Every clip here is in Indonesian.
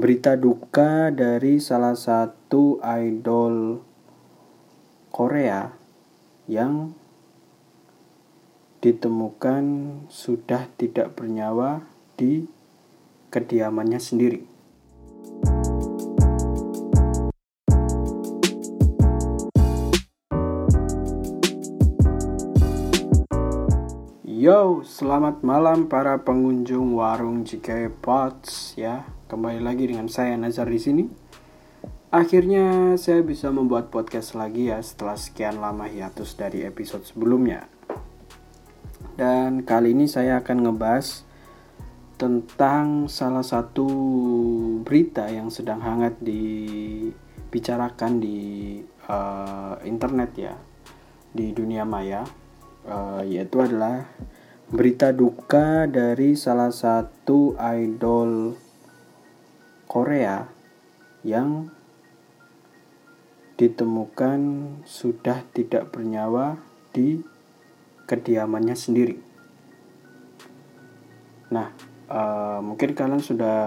berita duka dari salah satu idol Korea yang ditemukan sudah tidak bernyawa di kediamannya sendiri. Yo, selamat malam para pengunjung warung JK Pots ya. Kembali lagi dengan saya Nazar di sini. Akhirnya saya bisa membuat podcast lagi ya setelah sekian lama hiatus dari episode sebelumnya. Dan kali ini saya akan ngebahas tentang salah satu berita yang sedang hangat dibicarakan di uh, internet ya, di dunia maya uh, yaitu adalah berita duka dari salah satu idol Korea yang ditemukan sudah tidak bernyawa di kediamannya sendiri. Nah, uh, mungkin kalian sudah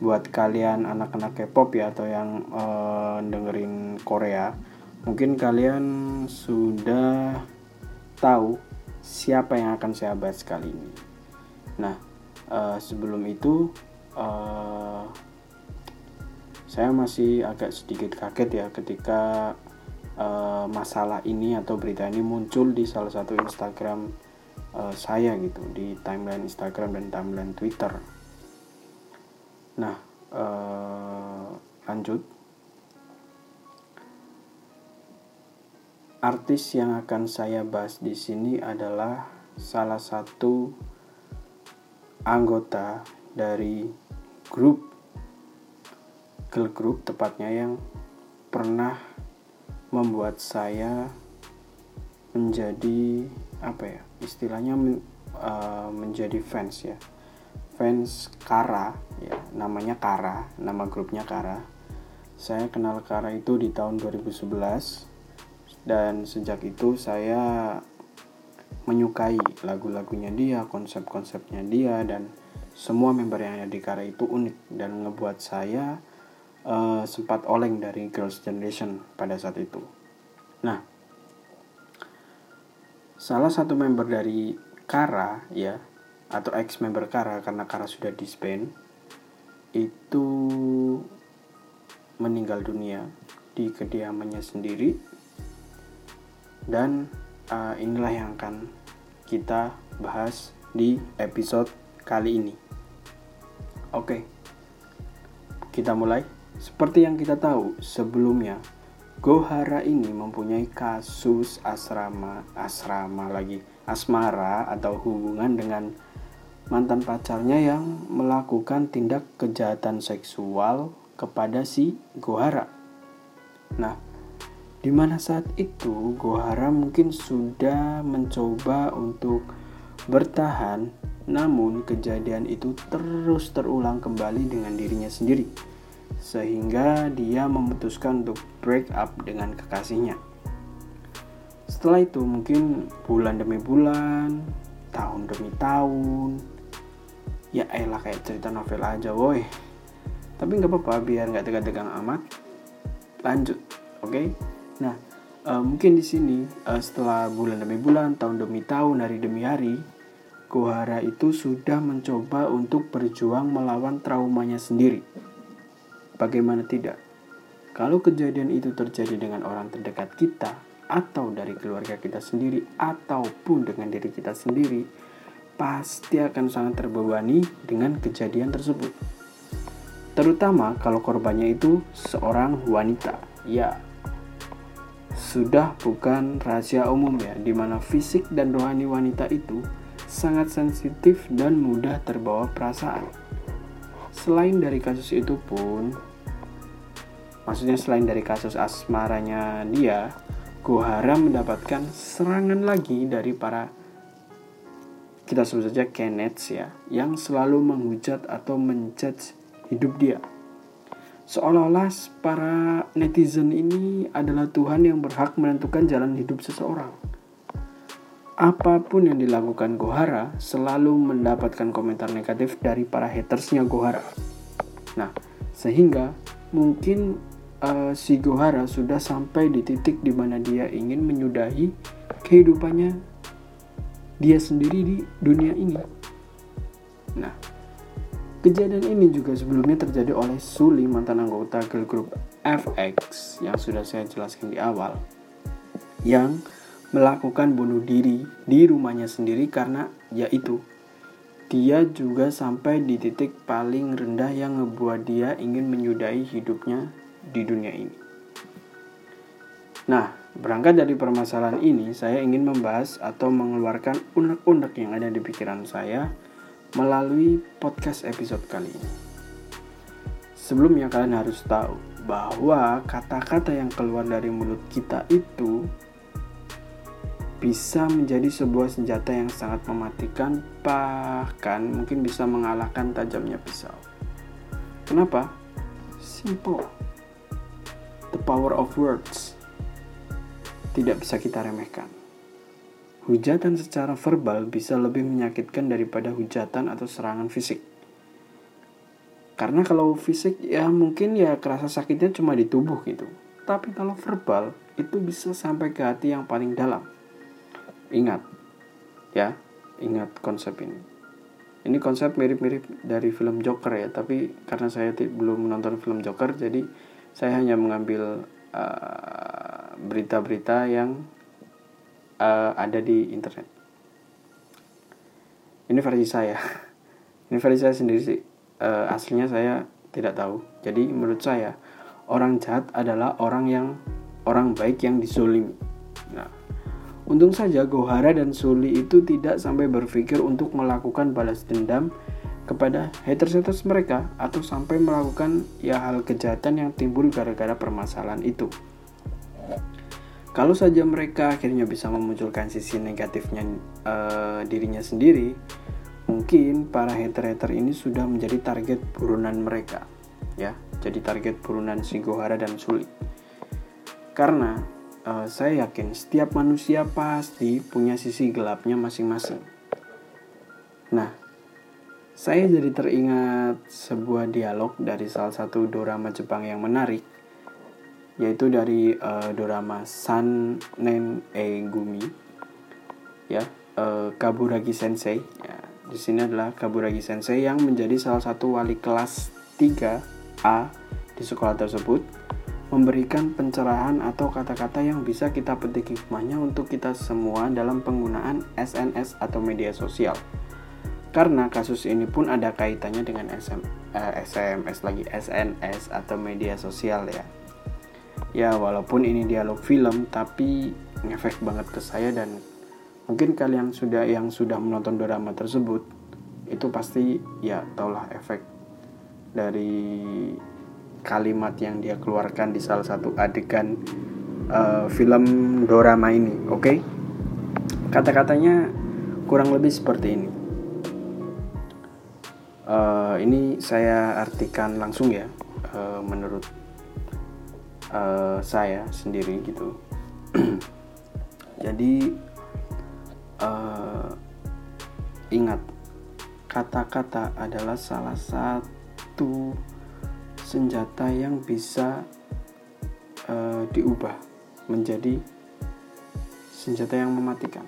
buat kalian anak-anak K-pop ya atau yang uh, dengerin Korea, mungkin kalian sudah tahu siapa yang akan saya bahas kali ini. Nah, uh, sebelum itu uh, saya masih agak sedikit kaget ya ketika uh, masalah ini atau berita ini muncul di salah satu Instagram uh, saya gitu di timeline Instagram dan timeline Twitter. Nah, uh, lanjut. Artis yang akan saya bahas di sini adalah salah satu anggota dari grup girl group tepatnya yang pernah membuat saya menjadi apa ya istilahnya men, uh, menjadi fans ya. Fans Kara ya namanya Kara nama grupnya Kara. Saya kenal Kara itu di tahun 2011 dan sejak itu saya menyukai lagu-lagunya dia, konsep-konsepnya dia dan semua member yang ada di Kara itu unik dan ngebuat saya uh, sempat oleng dari Girls Generation pada saat itu. Nah, salah satu member dari Kara ya atau ex member Kara karena Kara sudah disband itu meninggal dunia di kediamannya sendiri dan uh, inilah yang akan kita bahas di episode kali ini. Oke, kita mulai. Seperti yang kita tahu sebelumnya, Gohara ini mempunyai kasus asrama, asrama lagi, asmara atau hubungan dengan mantan pacarnya yang melakukan tindak kejahatan seksual kepada si Gohara. Nah, di mana saat itu Gohara mungkin sudah mencoba untuk bertahan, namun kejadian itu terus terulang kembali dengan dirinya sendiri, sehingga dia memutuskan untuk break up dengan kekasihnya. Setelah itu mungkin bulan demi bulan, tahun demi tahun, ya elah kayak cerita novel aja woi. Tapi nggak apa-apa biar nggak tegang-tegang amat. Lanjut, oke? Okay? Nah, uh, mungkin di sini uh, setelah bulan demi bulan, tahun demi tahun, hari demi hari, Gohara itu sudah mencoba untuk berjuang melawan traumanya sendiri. Bagaimana tidak? Kalau kejadian itu terjadi dengan orang terdekat kita, atau dari keluarga kita sendiri, ataupun dengan diri kita sendiri, pasti akan sangat terbebani dengan kejadian tersebut. Terutama kalau korbannya itu seorang wanita. Ya, sudah bukan rahasia umum ya, di mana fisik dan rohani wanita itu sangat sensitif dan mudah terbawa perasaan. Selain dari kasus itu pun, maksudnya selain dari kasus asmaranya dia, Gohara mendapatkan serangan lagi dari para kita sebut saja Kenneth ya, yang selalu menghujat atau menjudge hidup dia seolah-olah para netizen ini adalah Tuhan yang berhak menentukan jalan hidup seseorang. Apa pun yang dilakukan Gohara selalu mendapatkan komentar negatif dari para hatersnya Gohara. Nah, sehingga mungkin uh, si Gohara sudah sampai di titik di mana dia ingin menyudahi kehidupannya dia sendiri di dunia ini. Nah, kejadian ini juga sebelumnya terjadi oleh Suli mantan anggota girl group FX yang sudah saya jelaskan di awal yang melakukan bunuh diri di rumahnya sendiri karena yaitu dia juga sampai di titik paling rendah yang ngebuat dia ingin menyudahi hidupnya di dunia ini. Nah, berangkat dari permasalahan ini, saya ingin membahas atau mengeluarkan unek-unek yang ada di pikiran saya melalui podcast episode kali ini. Sebelumnya kalian harus tahu bahwa kata-kata yang keluar dari mulut kita itu bisa menjadi sebuah senjata yang sangat mematikan bahkan mungkin bisa mengalahkan tajamnya pisau. Kenapa? Simple. The power of words tidak bisa kita remehkan. Hujatan secara verbal bisa lebih menyakitkan daripada hujatan atau serangan fisik. Karena kalau fisik ya mungkin ya kerasa sakitnya cuma di tubuh gitu. Tapi kalau verbal itu bisa sampai ke hati yang paling dalam Ingat, ya, ingat konsep ini. Ini konsep mirip-mirip dari film Joker ya, tapi karena saya belum menonton film Joker, jadi saya hanya mengambil uh, berita-berita uh, yang uh, ada di internet. Ini versi saya. Ini versi saya sendiri sih. Uh, aslinya saya tidak tahu. Jadi menurut saya orang jahat adalah orang yang orang baik yang dizolimi. Nah, Untung saja Gohara dan Suli itu tidak sampai berpikir untuk melakukan balas dendam kepada haters-haters mereka atau sampai melakukan ya hal kejahatan yang timbul gara-gara permasalahan itu. Kalau saja mereka akhirnya bisa memunculkan sisi negatifnya uh, dirinya sendiri, mungkin para hater-hater ini sudah menjadi target burunan mereka, ya, jadi target burunan si Gohara dan Suli. Karena uh, saya yakin setiap manusia pasti punya sisi gelapnya masing-masing. Nah, saya jadi teringat sebuah dialog dari salah satu dorama Jepang yang menarik, yaitu dari uh, dorama San Nen Gumi, ya uh, Kaburagi Sensei. Ya, di sini adalah Kaburagi Sensei yang menjadi salah satu wali kelas 3A di sekolah tersebut memberikan pencerahan atau kata-kata yang bisa kita petik hikmahnya untuk kita semua dalam penggunaan SNS atau media sosial. Karena kasus ini pun ada kaitannya dengan SM, eh, SMS lagi SNS atau media sosial ya. Ya walaupun ini dialog film tapi ngefek banget ke saya dan mungkin kalian sudah yang sudah menonton drama tersebut itu pasti ya taulah efek dari kalimat yang dia keluarkan di salah satu adegan uh, film dorama ini oke okay? kata-katanya kurang lebih seperti ini uh, ini saya artikan langsung ya uh, menurut uh, saya sendiri gitu jadi uh, ingat kata-kata adalah salah satu senjata yang bisa uh, diubah menjadi senjata yang mematikan.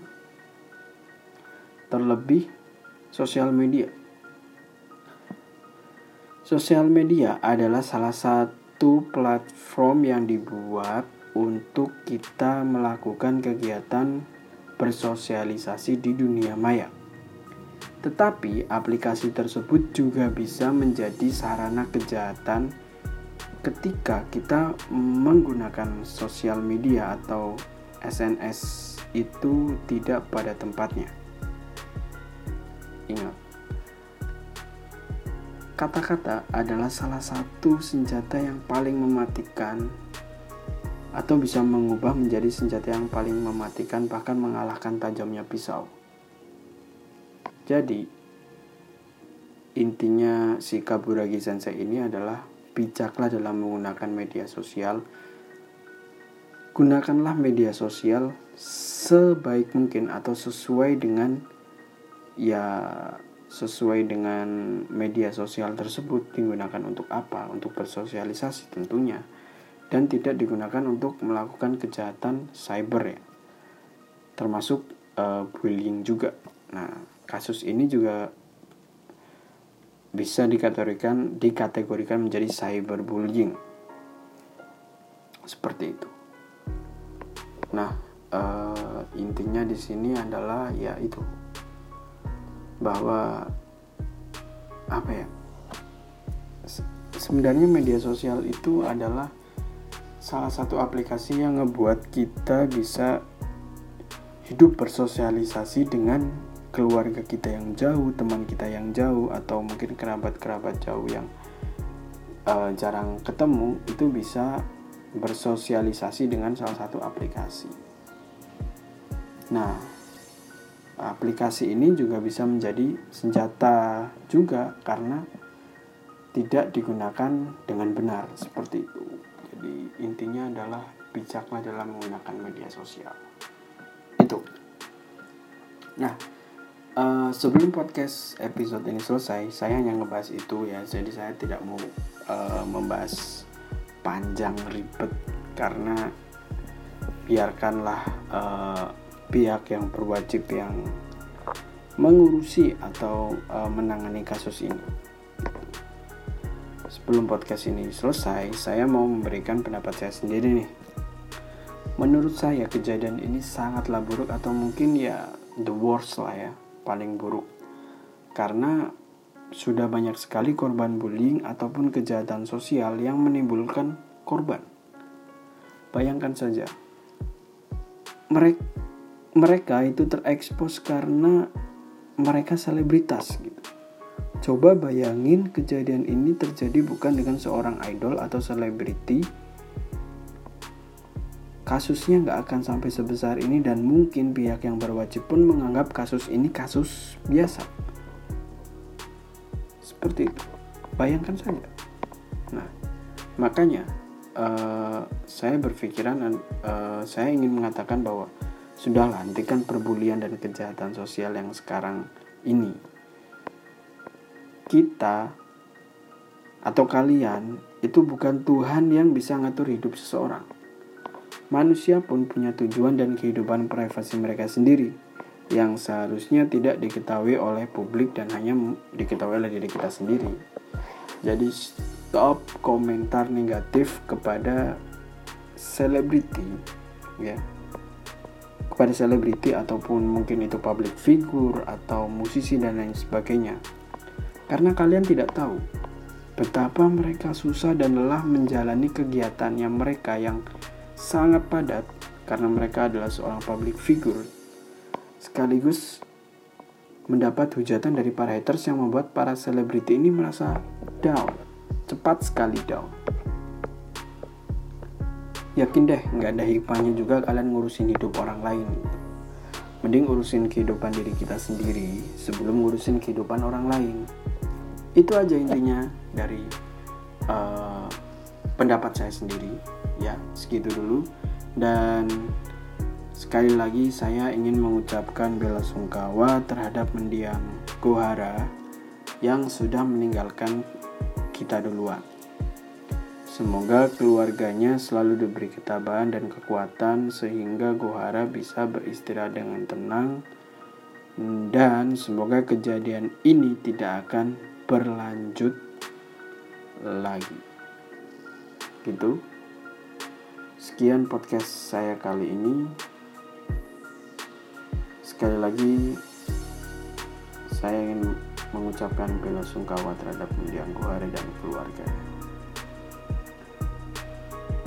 Terlebih sosial media. Sosial media adalah salah satu platform yang dibuat untuk kita melakukan kegiatan bersosialisasi di dunia maya. Tetapi aplikasi tersebut juga bisa menjadi sarana kejahatan ketika kita menggunakan sosial media atau SNS itu tidak pada tempatnya. Ingat, kata-kata adalah salah satu senjata yang paling mematikan atau bisa mengubah menjadi senjata yang paling mematikan bahkan mengalahkan tajamnya pisau. Jadi, intinya si Kaburagi Sensei ini adalah bijaklah dalam menggunakan media sosial. Gunakanlah media sosial sebaik mungkin atau sesuai dengan ya sesuai dengan media sosial tersebut digunakan untuk apa? Untuk bersosialisasi tentunya dan tidak digunakan untuk melakukan kejahatan cyber ya. Termasuk uh, bullying juga. Nah, kasus ini juga bisa dikategorikan dikategorikan menjadi cyberbullying. Seperti itu. Nah, uh, intinya di sini adalah ya itu bahwa apa ya sebenarnya media sosial itu adalah salah satu aplikasi yang ngebuat kita bisa hidup bersosialisasi dengan keluarga kita yang jauh, teman kita yang jauh, atau mungkin kerabat-kerabat jauh yang uh, jarang ketemu, itu bisa bersosialisasi dengan salah satu aplikasi. Nah, aplikasi ini juga bisa menjadi senjata juga karena tidak digunakan dengan benar seperti itu. Jadi intinya adalah bijaklah dalam menggunakan media sosial. Itu. Nah, uh, sebelum podcast episode ini selesai, saya hanya ngebahas itu ya. Jadi saya tidak mau uh, membahas panjang ribet karena biarkanlah uh, pihak yang berwajib yang mengurusi atau uh, menangani kasus ini. Sebelum podcast ini selesai, saya mau memberikan pendapat saya sendiri nih. Menurut saya kejadian ini sangatlah buruk atau mungkin ya the worst lah ya, paling buruk. Karena sudah banyak sekali korban bullying ataupun kejahatan sosial yang menimbulkan korban. Bayangkan saja, mereka mereka itu terekspos karena mereka selebritas gitu. Coba bayangin kejadian ini terjadi bukan dengan seorang idol atau selebriti. Kasusnya nggak akan sampai sebesar ini dan mungkin pihak yang berwajib pun menganggap kasus ini kasus biasa. Seperti itu. Bayangkan saja. Nah, makanya uh, saya berpikiran uh, saya ingin mengatakan bahwa Sudahlah, hentikan perbulian dan kejahatan sosial yang sekarang ini. Kita atau kalian itu bukan Tuhan yang bisa ngatur hidup seseorang. Manusia pun punya tujuan dan kehidupan privasi mereka sendiri yang seharusnya tidak diketahui oleh publik dan hanya diketahui oleh diri kita sendiri. Jadi stop komentar negatif kepada selebriti ya kepada selebriti ataupun mungkin itu public figure atau musisi dan lain sebagainya. Karena kalian tidak tahu betapa mereka susah dan lelah menjalani kegiatannya mereka yang sangat padat karena mereka adalah seorang public figure sekaligus mendapat hujatan dari para haters yang membuat para selebriti ini merasa down cepat sekali down. Yakin deh nggak ada hikmahnya juga kalian ngurusin hidup orang lain. Mending urusin kehidupan diri kita sendiri sebelum ngurusin kehidupan orang lain. Itu aja intinya dari uh, pendapat saya sendiri ya segitu dulu. Dan sekali lagi saya ingin mengucapkan bela sungkawa terhadap mendiang Gohara yang sudah meninggalkan kita duluan. Semoga keluarganya selalu diberi ketabahan dan kekuatan sehingga Gohara bisa beristirahat dengan tenang. Dan semoga kejadian ini tidak akan berlanjut lagi. Gitu. Sekian podcast saya kali ini. Sekali lagi saya ingin mengucapkan bela sungkawa terhadap mendiang Gohara dan keluarganya.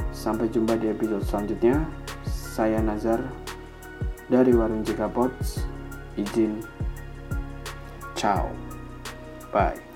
Sampai jumpa di episode selanjutnya. Saya Nazar dari Warung Jika Pots. Izin. Ciao. Bye.